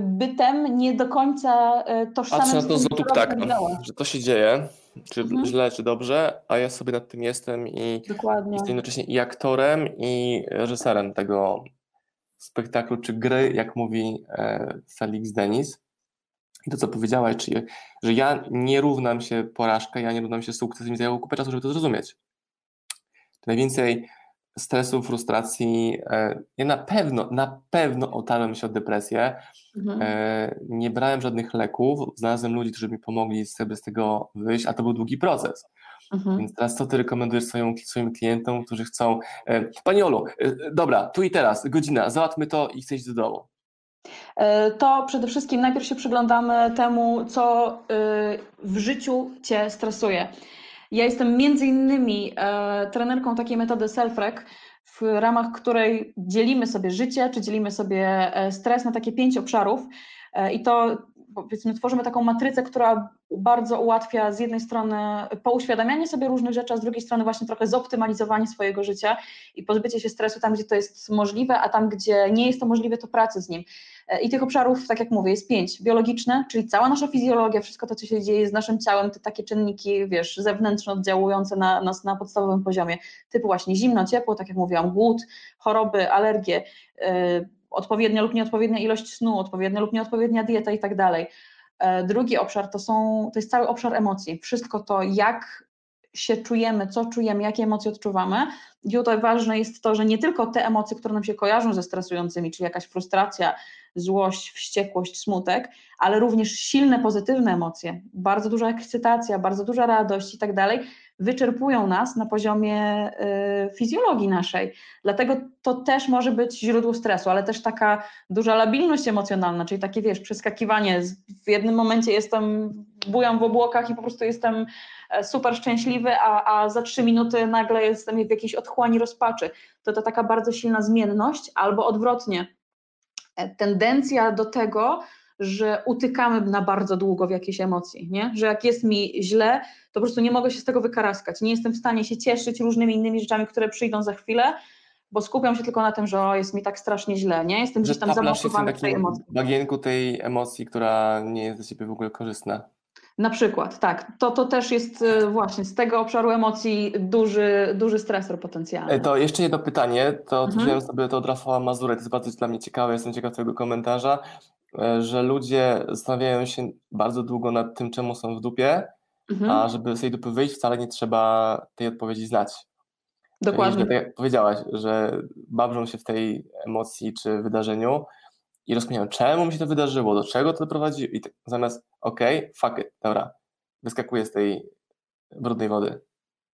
bytem, nie do końca y, tożsamym. Patrzę na to z lotu ptaka, że to się dzieje, czy mhm. źle, czy dobrze, a ja sobie nad tym jestem i Dokładnie. jestem jednocześnie i aktorem, i reżyserem tego spektaklu, czy gry, jak mówi e, Felix Denis. I to, co powiedziałaś, czyli, że ja nie równam się porażkę, ja nie równam się sukces, mi zajęło kupę czasu, żeby to zrozumieć. Najwięcej stresu, frustracji. E, ja na pewno, na pewno otarłem się o depresję. Mhm. E, nie brałem żadnych leków, znalazłem ludzi, którzy mi pomogli sobie z tego wyjść, a to był długi proces. Mhm. Więc teraz co ty rekomendujesz swoim, swoim klientom, którzy chcą. E, Pani Olu, dobra, tu i teraz, godzina, załatwmy to i chcę iść do domu. To przede wszystkim najpierw się przyglądamy temu, co w życiu cię stresuje. Ja jestem między innymi e, trenerką takiej metody self-rec, w ramach której dzielimy sobie życie, czy dzielimy sobie e, stres na takie pięć obszarów. E, I to powiedzmy, tworzymy taką matrycę, która bardzo ułatwia z jednej strony pouświadamianie sobie różnych rzeczy, a z drugiej strony właśnie trochę zoptymalizowanie swojego życia i pozbycie się stresu tam, gdzie to jest możliwe, a tam, gdzie nie jest to możliwe, to pracy z nim. E, I tych obszarów, tak jak mówię, jest pięć. Biologiczne, czyli cała nasza fizjologia, wszystko to, co się dzieje z naszym ciałem, te takie czynniki, wiesz, zewnętrzne oddziałujące na nas na podstawowym poziomie, typu właśnie zimno, ciepło, tak jak mówiłam, głód, choroby, alergie, yy, odpowiednia lub nieodpowiednia ilość snu, odpowiednia lub nieodpowiednia dieta i tak dalej. E, drugi obszar to, są, to jest cały obszar emocji. Wszystko to, jak się czujemy, co czujemy, jakie emocje odczuwamy. I tutaj ważne jest to, że nie tylko te emocje, które nam się kojarzą ze stresującymi, czyli jakaś frustracja, złość, wściekłość, smutek, ale również silne, pozytywne emocje, bardzo duża ekscytacja, bardzo duża radość i tak dalej, wyczerpują nas na poziomie y, fizjologii naszej. Dlatego to też może być źródło stresu, ale też taka duża labilność emocjonalna, czyli takie wiesz, przeskakiwanie. W jednym momencie jestem, bujam w obłokach i po prostu jestem e, super szczęśliwy, a, a za trzy minuty nagle jestem w jakiejś otchłani rozpaczy. To to taka bardzo silna zmienność, albo odwrotnie, e, tendencja do tego, że utykamy na bardzo długo w jakieś emocje, nie? że jak jest mi źle, to po prostu nie mogę się z tego wykaraskać, nie jestem w stanie się cieszyć różnymi innymi rzeczami, które przyjdą za chwilę, bo skupiam się tylko na tym, że o, jest mi tak strasznie źle, nie? Jestem gdzieś tam zablokowany w tej emocji. bagienku tej emocji, która nie jest dla Ciebie w ogóle korzystna. Na przykład, tak. To, to też jest e, właśnie z tego obszaru emocji duży, duży stresor potencjalny. E, to jeszcze jedno pytanie, to mhm. wziąłem sobie to od Rafała Mazurek, to jest bardzo dla mnie ciekawe, jestem ciekaw Twojego komentarza. E, że ludzie zastanawiają się bardzo długo nad tym, czemu są w dupie, mhm. a żeby z tej dupy wyjść, wcale nie trzeba tej odpowiedzi znać. Dokładnie. tak jak powiedziałaś, że babrzą się w tej emocji czy wydarzeniu i rozkminiają, czemu mi się to wydarzyło, do czego to doprowadziło i tak, zamiast okej, okay, fuck it, dobra, wyskakuję z tej brudnej wody.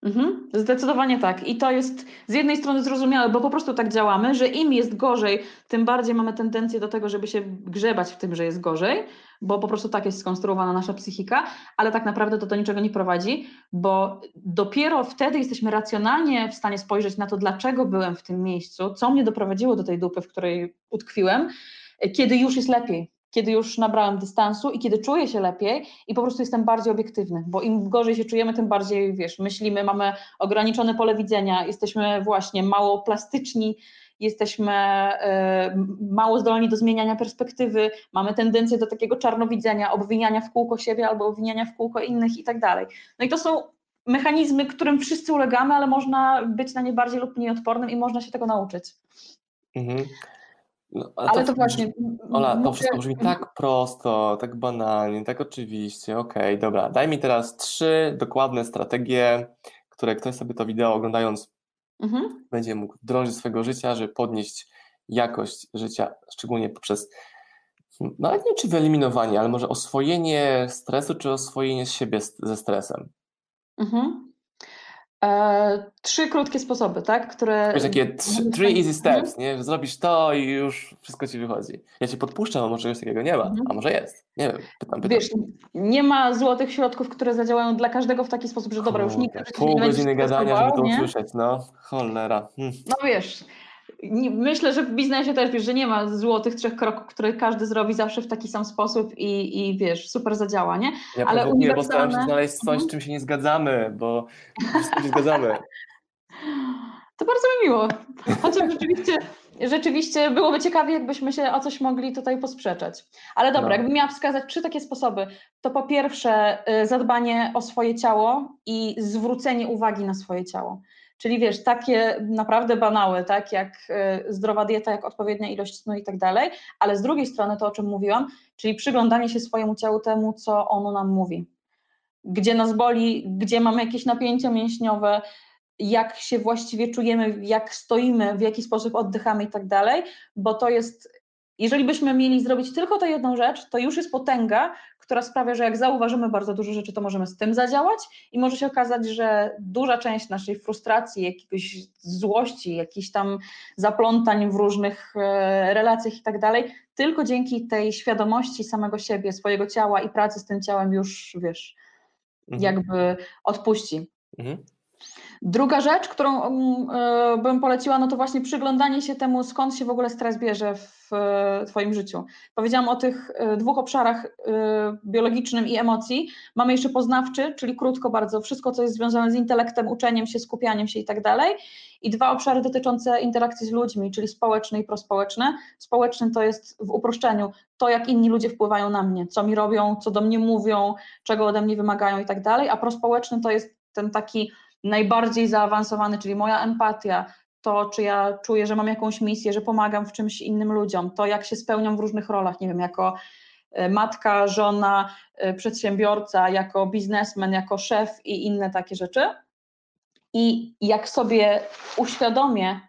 Mhm, zdecydowanie tak. I to jest z jednej strony zrozumiałe, bo po prostu tak działamy, że im jest gorzej, tym bardziej mamy tendencję do tego, żeby się grzebać w tym, że jest gorzej, bo po prostu tak jest skonstruowana nasza psychika, ale tak naprawdę to do niczego nie prowadzi, bo dopiero wtedy jesteśmy racjonalnie w stanie spojrzeć na to, dlaczego byłem w tym miejscu, co mnie doprowadziło do tej dupy, w której utkwiłem, kiedy już jest lepiej kiedy już nabrałem dystansu i kiedy czuję się lepiej i po prostu jestem bardziej obiektywny, bo im gorzej się czujemy, tym bardziej, wiesz, myślimy, mamy ograniczone pole widzenia, jesteśmy właśnie mało plastyczni, jesteśmy y, mało zdolni do zmieniania perspektywy, mamy tendencję do takiego czarnowidzenia, obwiniania w kółko siebie albo obwiniania w kółko innych i tak dalej. No i to są mechanizmy, którym wszyscy ulegamy, ale można być na nie bardziej lub mniej odpornym i można się tego nauczyć. Mhm. No, ale to, to właśnie. Ola, to wszystko brzmi tak prosto, tak banalnie, tak oczywiście. Okej, okay, dobra. Daj mi teraz trzy dokładne strategie, które ktoś sobie to wideo oglądając mhm. będzie mógł wdrożyć swojego życia, żeby podnieść jakość życia, szczególnie poprzez no nawet nie czy wyeliminowanie, ale może oswojenie stresu, czy oswojenie siebie ze stresem. Mhm. E, trzy krótkie sposoby, tak? Które. Wiesz, takie trzy, three easy steps, nie? Że zrobisz to i już wszystko ci wychodzi. Ja cię podpuszczam, a może czegoś takiego nie ma, Mhm. a może jest. Nie wiem, pytam, pytam. Wiesz, nie ma złotych środków, które zadziałają dla każdego w taki sposób, że dobra, już życiu Pół godziny gadania, żeby to usłyszeć, no. Cholera. Hm. No wiesz, myślę, że w biznesie też wiesz, że nie ma złotych trzech kroków, które każdy zrobi zawsze w taki sam sposób i, i wiesz, super zadziała, nie? Ja Ale prowokuję, bo staram się uniwersalne- znaleźć coś, z Mhm. czym się nie zgadzamy, bo się zgadzamy. To bardzo mi miło. Chociaż rzeczywiście, rzeczywiście byłoby ciekawie, jakbyśmy się o coś mogli tutaj posprzeczać. Ale dobra, No. jakbym miała wskazać trzy takie sposoby, to po pierwsze y, zadbanie o swoje ciało i zwrócenie uwagi na swoje ciało. Czyli wiesz, takie naprawdę banały, tak, jak y, zdrowa dieta, jak odpowiednia ilość snu i tak dalej, ale z drugiej strony to, o czym mówiłam, czyli przyglądanie się swojemu ciału temu, co ono nam mówi. Gdzie nas boli, gdzie mamy jakieś napięcia mięśniowe, jak się właściwie czujemy, jak stoimy, w jaki sposób oddychamy i tak dalej, bo to jest, jeżeli byśmy mieli zrobić tylko tę jedną rzecz, to już jest potęga, która sprawia, że jak zauważymy bardzo dużo rzeczy, to możemy z tym zadziałać i może się okazać, że duża część naszej frustracji, jakiegoś złości, jakichś tam zaplątań w różnych e, relacjach i tak dalej, tylko dzięki tej świadomości samego siebie, swojego ciała i pracy z tym ciałem już, wiesz, Mhm. jakby odpuści. Mhm. Druga rzecz, którą mm, e, bym poleciła, no to właśnie przyglądanie się temu, skąd się w ogóle stres bierze w e, Twoim życiu. Powiedziałam o tych e, dwóch obszarach, biologicznym i emocji. Mamy jeszcze poznawczy, czyli krótko bardzo, wszystko, co jest związane z intelektem, uczeniem się, skupianiem się i tak dalej. I dwa obszary dotyczące interakcji z ludźmi, czyli społeczny i prospołeczny. Społeczny to jest w uproszczeniu to, jak inni ludzie wpływają na mnie, co mi robią, co do mnie mówią, czego ode mnie wymagają i tak dalej, a prospołeczny to jest ten taki najbardziej zaawansowany, czyli moja empatia, to czy ja czuję, że mam jakąś misję, że pomagam w czymś innym ludziom, to jak się spełniam w różnych rolach, nie wiem, jako e, matka, żona, e, przedsiębiorca, jako biznesmen, jako szef i inne takie rzeczy. I jak sobie uświadomię,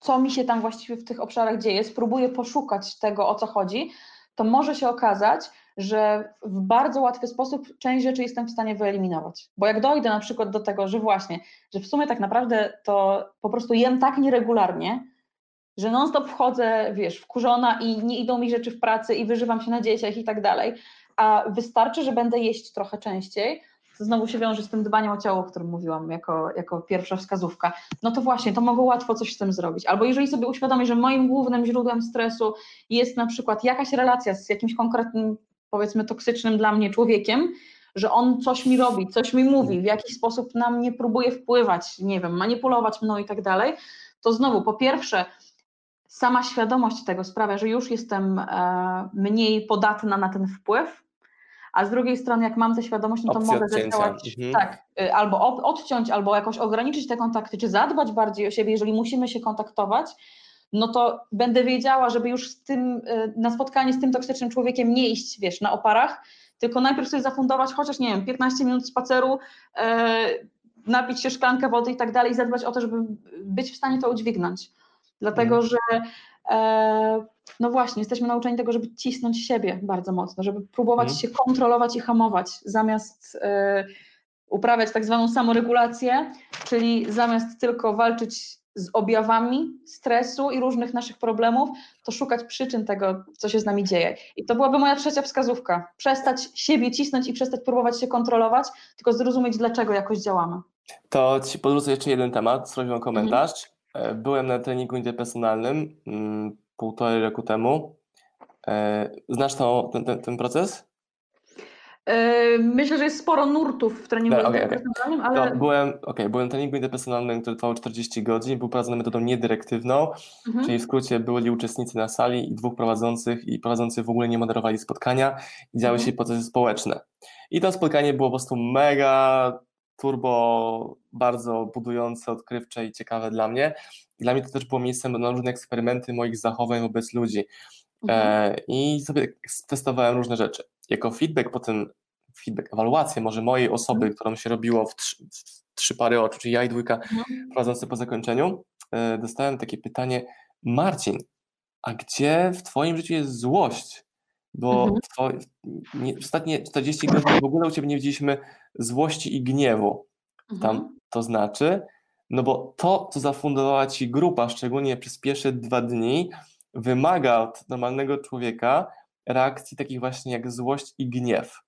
co mi się tam właściwie w tych obszarach dzieje, spróbuję poszukać tego, o co chodzi, to może się okazać, że w bardzo łatwy sposób część rzeczy jestem w stanie wyeliminować. Bo jak dojdę na przykład do tego, że właśnie, że w sumie tak naprawdę to po prostu jem tak nieregularnie, że non-stop wchodzę, wiesz, wkurzona i nie idą mi rzeczy w pracy i wyżywam się na dzieciach i tak dalej, a wystarczy, że będę jeść trochę częściej, to znowu się wiąże z tym dbaniem o ciało, o którym mówiłam jako, jako pierwsza wskazówka, no to właśnie, to mogę łatwo coś z tym zrobić. Albo jeżeli sobie uświadomię, że moim głównym źródłem stresu jest na przykład jakaś relacja z jakimś konkretnym, powiedzmy, toksycznym dla mnie człowiekiem, że on coś mi robi, coś mi mówi, w jakiś sposób na mnie próbuje wpływać, nie wiem, manipulować mną i tak dalej, to znowu, po pierwsze, sama świadomość tego sprawia, że już jestem e, mniej podatna na ten wpływ, a z drugiej strony, jak mam tę świadomość, no to Opcja mogę zadziałać Mhm. tak, y, albo odciąć, albo jakoś ograniczyć te kontakty, czy zadbać bardziej o siebie, jeżeli musimy się kontaktować, no to będę wiedziała, żeby już z tym, y, na spotkanie z tym toksycznym człowiekiem nie iść, wiesz, na oparach, tylko najpierw sobie zafundować chociaż, nie wiem, 15 minut spaceru, e, napić się szklankę wody i tak dalej, zadbać o to, żeby być w stanie to udźwignąć. Dlatego, że e, no właśnie, jesteśmy nauczeni tego, żeby cisnąć siebie bardzo mocno, żeby próbować Mhm. się kontrolować i hamować, zamiast e, uprawiać tak zwaną samoregulację, czyli zamiast tylko walczyć z objawami stresu i różnych naszych problemów, to szukać przyczyn tego, co się z nami dzieje. I to byłaby moja trzecia wskazówka. Przestać siebie cisnąć i przestać próbować się kontrolować, tylko zrozumieć, dlaczego jakoś działamy. To ci podrzucę jeszcze jeden temat, zrobiłem komentarz. Mhm. E, Byłem na treningu interpersonalnym mm, półtorej roku temu. E, Znasz to, ten, ten, ten proces? Yy, Myślę, że jest sporo nurtów w treningu okej. interpersonalnym, To ale byłem, okay, byłem na treningu interpersonalnym, który trwał 40 godzin, był prowadzony metodą niedyrektywną, mhm. czyli w skrócie byli uczestnicy na sali i dwóch prowadzących i prowadzący w ogóle nie moderowali spotkania i działy Mhm. się procesy społeczne. I to spotkanie było po prostu mega turbo, bardzo budujące, odkrywcze i ciekawe dla mnie. Dla mnie to też było miejscem na różne eksperymenty moich zachowań wobec ludzi. Mhm. E, I sobie testowałem różne rzeczy. Jako feedback potem, feedback, ewaluację może mojej osoby, którą się robiło w trzy, w trzy pary oczu, czyli ja i dwójka Mhm. prowadzący po zakończeniu, e, dostałem takie pytanie, Marcin, a gdzie w twoim życiu jest złość? Bo Mhm. w two, nie, ostatnie 40 godzin w ogóle u ciebie nie widzieliśmy złości i gniewu. Mhm. Tam to znaczy? No bo to, co zafundowała ci grupa, szczególnie przez pierwsze dwa dni, wymaga od normalnego człowieka reakcji takich właśnie jak złość i gniew.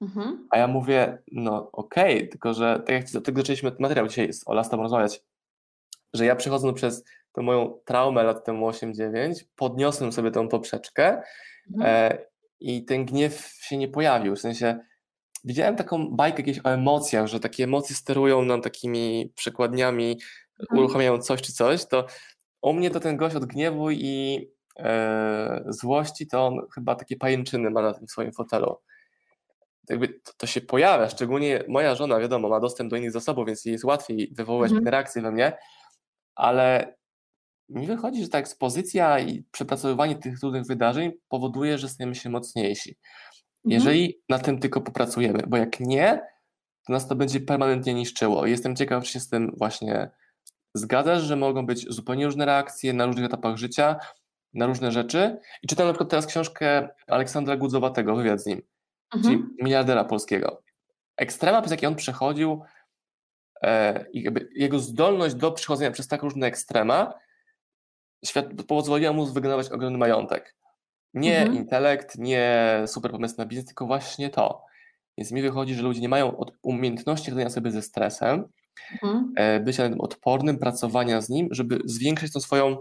Mhm. A ja mówię, no okej, okay, tylko że tak jak tego zaczęliśmy materiał dzisiaj z Ola z tobą rozmawiać, że ja przechodząc przez tę moją traumę lat temu 8-9, podniosłem sobie tą poprzeczkę mhm. e, i ten gniew się nie pojawił. W sensie widziałem taką bajkę jakieś o emocjach, że takie emocje sterują nam takimi przekładniami, mhm. uruchamiają coś czy coś, to u mnie to ten gość od gniewu i złości, to on chyba takie pajęczyny ma na tym swoim fotelu. Jakby to, to, się pojawia, szczególnie moja żona, wiadomo, ma dostęp do innych zasobów, więc jest łatwiej wywoływać mhm. reakcje we mnie, ale mi wychodzi, że ta ekspozycja i przepracowywanie tych trudnych wydarzeń powoduje, że stajemy się mocniejsi. Mhm. Jeżeli na tym tylko popracujemy, bo jak nie, to nas to będzie permanentnie niszczyło. Jestem ciekaw, czy się z tym właśnie zgadzasz, że mogą być zupełnie różne reakcje na różnych etapach życia, na różne rzeczy. I czytam na przykład teraz książkę Aleksandra Gudzowatego, wywiad z nim, mhm. czyli miliardera polskiego. Ekstrema, przez jaki on przechodził, e, jego zdolność do przechodzenia przez tak różne ekstrema, świat pozwoliła mu wygenerować ogromny majątek. Nie mhm. intelekt, nie super pomysł na biznes, tylko właśnie to. Więc mi wychodzi, że ludzie nie mają umiejętności radzenia sobie ze stresem, mhm. E, bycia odpornym, pracowania z nim, żeby zwiększyć tą swoją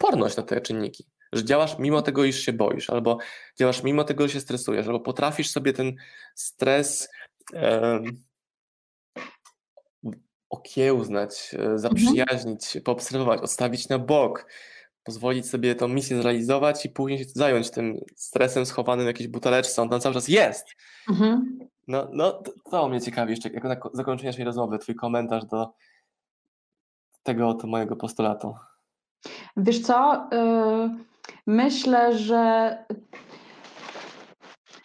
odporność na te czynniki. Że działasz mimo tego, iż się boisz, albo działasz mimo tego, że się stresujesz, albo potrafisz sobie ten stres um, okiełznać, e, zaprzyjaźnić się, poobserwować, odstawić na bok, pozwolić sobie tą misję zrealizować i później się zająć tym stresem schowanym w jakiejś buteleczce, on tam cały czas jest. Mhm. No, no to, to mnie ciekawi jeszcze, jako na zakończenie naszej rozmowy, twój komentarz do tego oto mojego postulatu. Wiesz co, yy, myślę, że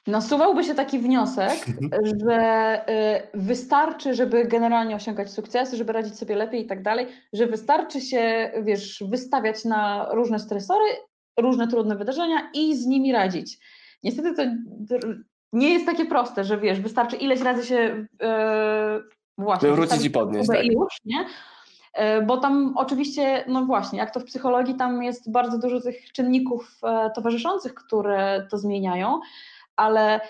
Nasuwałby się taki wniosek, mhm. że y, wystarczy, żeby generalnie osiągać sukcesy, żeby radzić sobie lepiej i tak dalej, że wystarczy się, wiesz, wystawiać na różne stresory, różne trudne wydarzenia i z nimi radzić. Niestety to nie jest takie proste, że wiesz, wystarczy ileś razy się yy, właśnie wrócić i podnieść. Tak. I już, nie? Y, bo tam oczywiście, no właśnie, jak to w psychologii, tam jest bardzo dużo tych czynników e, towarzyszących, które to zmieniają ale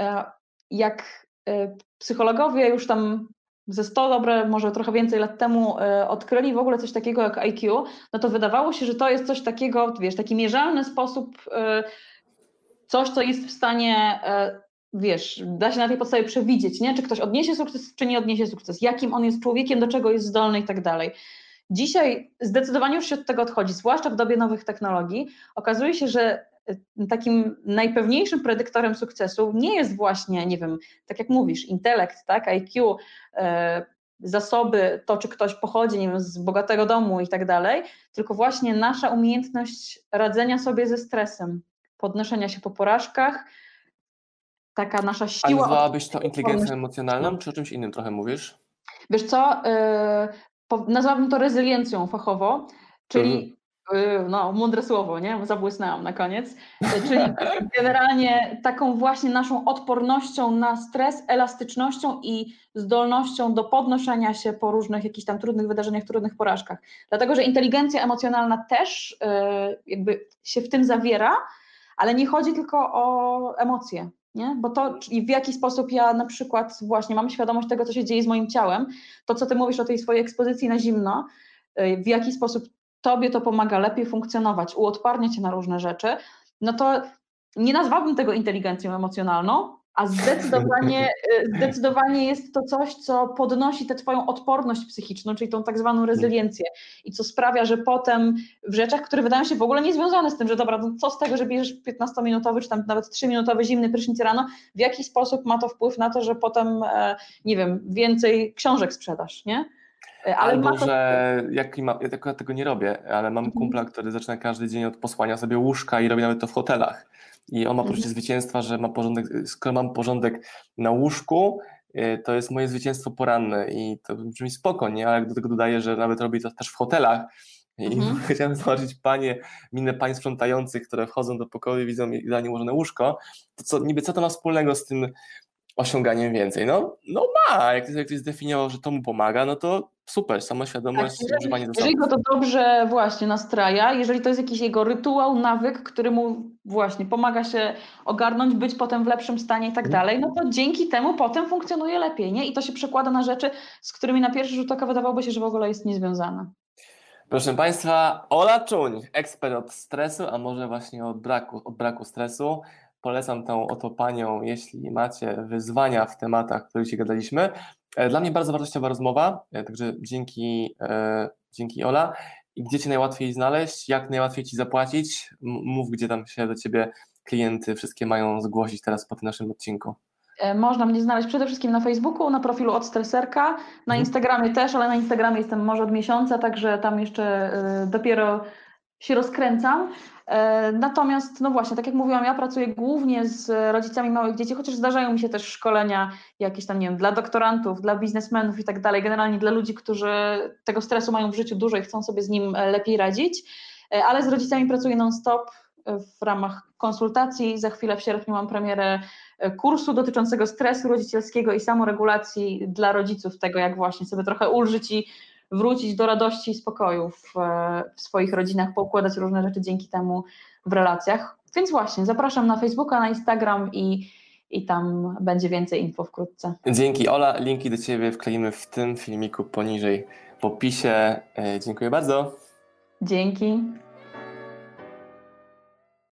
e, jak e, psychologowie już tam ze 100 dobre, może trochę więcej lat temu e, odkryli w ogóle coś takiego jak IQ, no to wydawało się, że to jest coś takiego, wiesz, taki mierzalny sposób, coś, co jest w stanie, wiesz, da się na tej podstawie przewidzieć, nie? czy ktoś odniesie sukces, czy nie odniesie sukces, jakim on jest człowiekiem, do czego jest zdolny i tak dalej. Dzisiaj zdecydowanie już się od tego odchodzi, zwłaszcza w dobie nowych technologii. Okazuje się, że takim najpewniejszym predyktorem sukcesu nie jest właśnie, nie wiem, tak jak mówisz, intelekt, tak, IQ, e, zasoby, to czy ktoś pochodzi nie wiem, z bogatego domu i tak dalej, tylko właśnie nasza umiejętność radzenia sobie ze stresem, podnoszenia się po porażkach, taka nasza siła. A nazwałabyś to inteligencją emocjonalną, czy o czymś innym trochę mówisz? Wiesz co, yy, nazwałabym to rezyliencją fachowo, czyli mhm. Y, no, mądre słowo, nie? Zabłysnęłam na koniec. Y, czyli generalnie taką właśnie naszą odpornością na stres, elastycznością i zdolnością do podnoszenia się po różnych jakichś tam trudnych wydarzeniach, trudnych porażkach. Dlatego, że inteligencja emocjonalna też y, jakby się w tym zawiera, ale nie chodzi tylko o emocje, nie? Bo to, w jaki sposób ja na przykład właśnie mam świadomość tego, co się dzieje z moim ciałem, to co ty mówisz o tej swojej ekspozycji na zimno, w jaki sposób tobie to pomaga lepiej funkcjonować, uodparnia cię na różne rzeczy, no to nie nazwałbym tego inteligencją emocjonalną, a zdecydowanie, y, zdecydowanie jest to coś, co podnosi tę twoją odporność psychiczną, czyli tą tak zwaną rezyliencję i co sprawia, że potem w rzeczach, które wydają się w ogóle niezwiązane z tym, że dobra, no co z tego, że bierzesz 15-minutowy czy tam nawet 3-minutowy zimny prysznic rano, w jaki sposób ma to wpływ na to, że potem, e, nie wiem, więcej książek sprzedasz, nie? E, ale Albo, to... że jak ma, ja tego, tego, nie robię, ale mam mhm. kumpla, który zaczyna każdy dzień od posłania sobie łóżka i robi nawet to w hotelach. I on ma poczucie mhm. zwycięstwa, że ma porządek, skoro mam porządek na łóżku, e, to jest moje zwycięstwo poranne i to brzmi spoko, nie? Ale do tego dodaję, że nawet robi to też w hotelach, i mhm. chciałem zobaczyć panie, minę pań sprzątających, które wchodzą do pokoju i widzą idealnie ułożone łóżko, to co, niby co to ma wspólnego z tym osiąganiem więcej. No, no ma, jak, jak ktoś zdefiniował, że to mu pomaga, no to super, samoświadomość, Tak, używanie jeżeli, zasobów. jeżeli go to dobrze właśnie nastraja, jeżeli to jest jakiś jego rytuał, nawyk, który mu właśnie pomaga się ogarnąć, być potem w lepszym stanie i tak Mhm. dalej, no to dzięki temu potem funkcjonuje lepiej, nie? I to się przekłada na rzeczy, z którymi na pierwszy rzut oka wydawałoby się, że w ogóle jest niezwiązane. Proszę Państwa, Ola Czuń, ekspert od stresu, a może właśnie od braku, od braku stresu. Polecam tą oto panią, jeśli macie wyzwania w tematach, o których dzisiaj gadaliśmy. E, Dla mnie bardzo wartościowa rozmowa, e, także dzięki, e, dzięki Ola. I gdzie Cię najłatwiej znaleźć? Jak najłatwiej Ci zapłacić? Mów, gdzie tam się do Ciebie klienty wszystkie mają zgłosić teraz po tym naszym odcinku. Można mnie znaleźć przede wszystkim na Facebooku, na profilu od streserka, na Mhm. Instagramie też, ale na Instagramie jestem może od miesiąca, także tam jeszcze dopiero się rozkręcam. E, Natomiast, no właśnie, tak jak mówiłam, ja pracuję głównie z rodzicami małych dzieci, chociaż zdarzają mi się też szkolenia jakieś tam, nie wiem, dla doktorantów, dla biznesmenów i tak dalej, generalnie dla ludzi, którzy tego stresu mają w życiu dużo i chcą sobie z nim e, lepiej radzić, E, ale z rodzicami pracuję non-stop w ramach konsultacji. Za chwilę w sierpniu mam premierę kursu dotyczącego stresu rodzicielskiego i samoregulacji dla rodziców, tego jak właśnie sobie trochę ulżyć i wrócić do radości i spokoju w, e, w swoich rodzinach, poukładać różne rzeczy dzięki temu w relacjach. Więc właśnie, zapraszam na Facebooka, na Instagram i, i tam będzie więcej info wkrótce. Dzięki Ola, linki do Ciebie wkleimy w tym filmiku poniżej w opisie. E, Dziękuję bardzo. Dzięki.